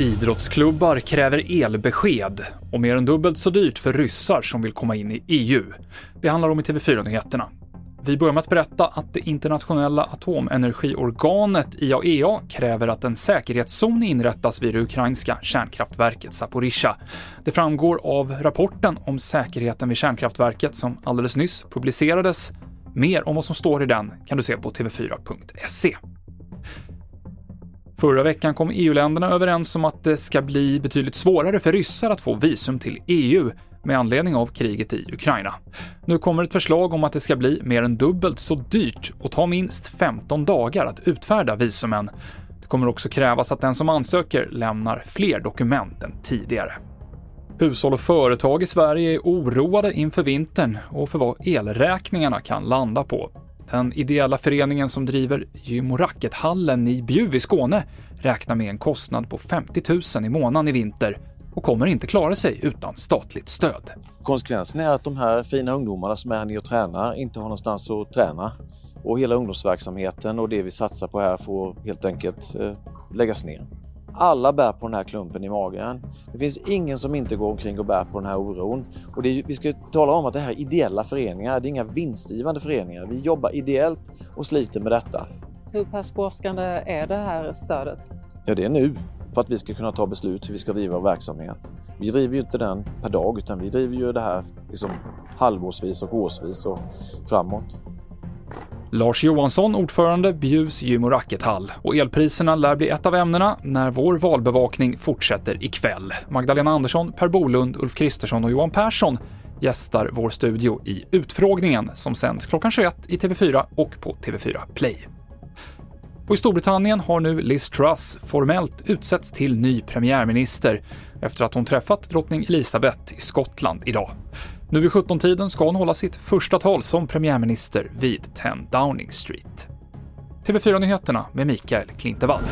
Idrottsklubbar kräver elbesked och mer än dubbelt så dyrt för ryssar som vill komma in i EU. Det handlar om i TV4-nyheterna. Vi börjar med att berätta att det internationella atomenergiorganet IAEA kräver att en säkerhetszon inrättas vid det ukrainska kärnkraftverket Zaporizjzja. Det framgår av rapporten om säkerheten vid kärnkraftverket som alldeles nyss publicerades. Mer om vad som står i den kan du se på tv4.se. Förra veckan kom EU-länderna överens om att det ska bli betydligt svårare för ryssar att få visum till EU med anledning av kriget i Ukraina. Nu kommer ett förslag om att det ska bli mer än dubbelt så dyrt och ta minst 15 dagar att utfärda visumen. Det kommer också krävas att den som ansöker lämnar fler dokument än tidigare. Hushåll och företag i Sverige är oroade inför vintern och för vad elräkningarna kan landa på. Den ideella föreningen som driver gym och rackethallen i Bjuv i Skåne räknar med en kostnad på 50 000 i månaden i vinter och kommer inte klara sig utan statligt stöd. Konsekvensen är att de här fina ungdomarna som är här nere och tränar inte har någonstans att träna. Och hela ungdomsverksamheten och det vi satsar på här får helt enkelt eh, läggas ner. Alla bär på den här klumpen i magen. Det finns ingen som inte går omkring och bär på den här oron. Och är, vi ska tala om att det här är ideella föreningar, det är inga vinstgivande föreningar. Vi jobbar ideellt och sliter med detta. Hur pass brådskande är det här stödet? Ja, det är nu för att vi ska kunna ta beslut hur vi ska driva vår verksamhet. Vi driver ju inte den per dag utan vi driver ju det här liksom halvårsvis och årsvis och framåt. Lars Johansson, ordförande Bjuvs gym och rackethall. Och elpriserna lär bli ett av ämnena när vår valbevakning fortsätter ikväll. Magdalena Andersson, Per Bolund, Ulf Kristersson och Johan Persson gästar vår studio i Utfrågningen som sänds klockan 21 i TV4 och på TV4 Play. Och i Storbritannien har nu Liz Truss formellt utsetts till ny premiärminister efter att hon träffat drottning Elizabeth i Skottland idag. Nu vid 17-tiden ska hon hålla sitt första tal som premiärminister vid 10 Downing Street. TV4-nyheterna med Mikael Klintevall.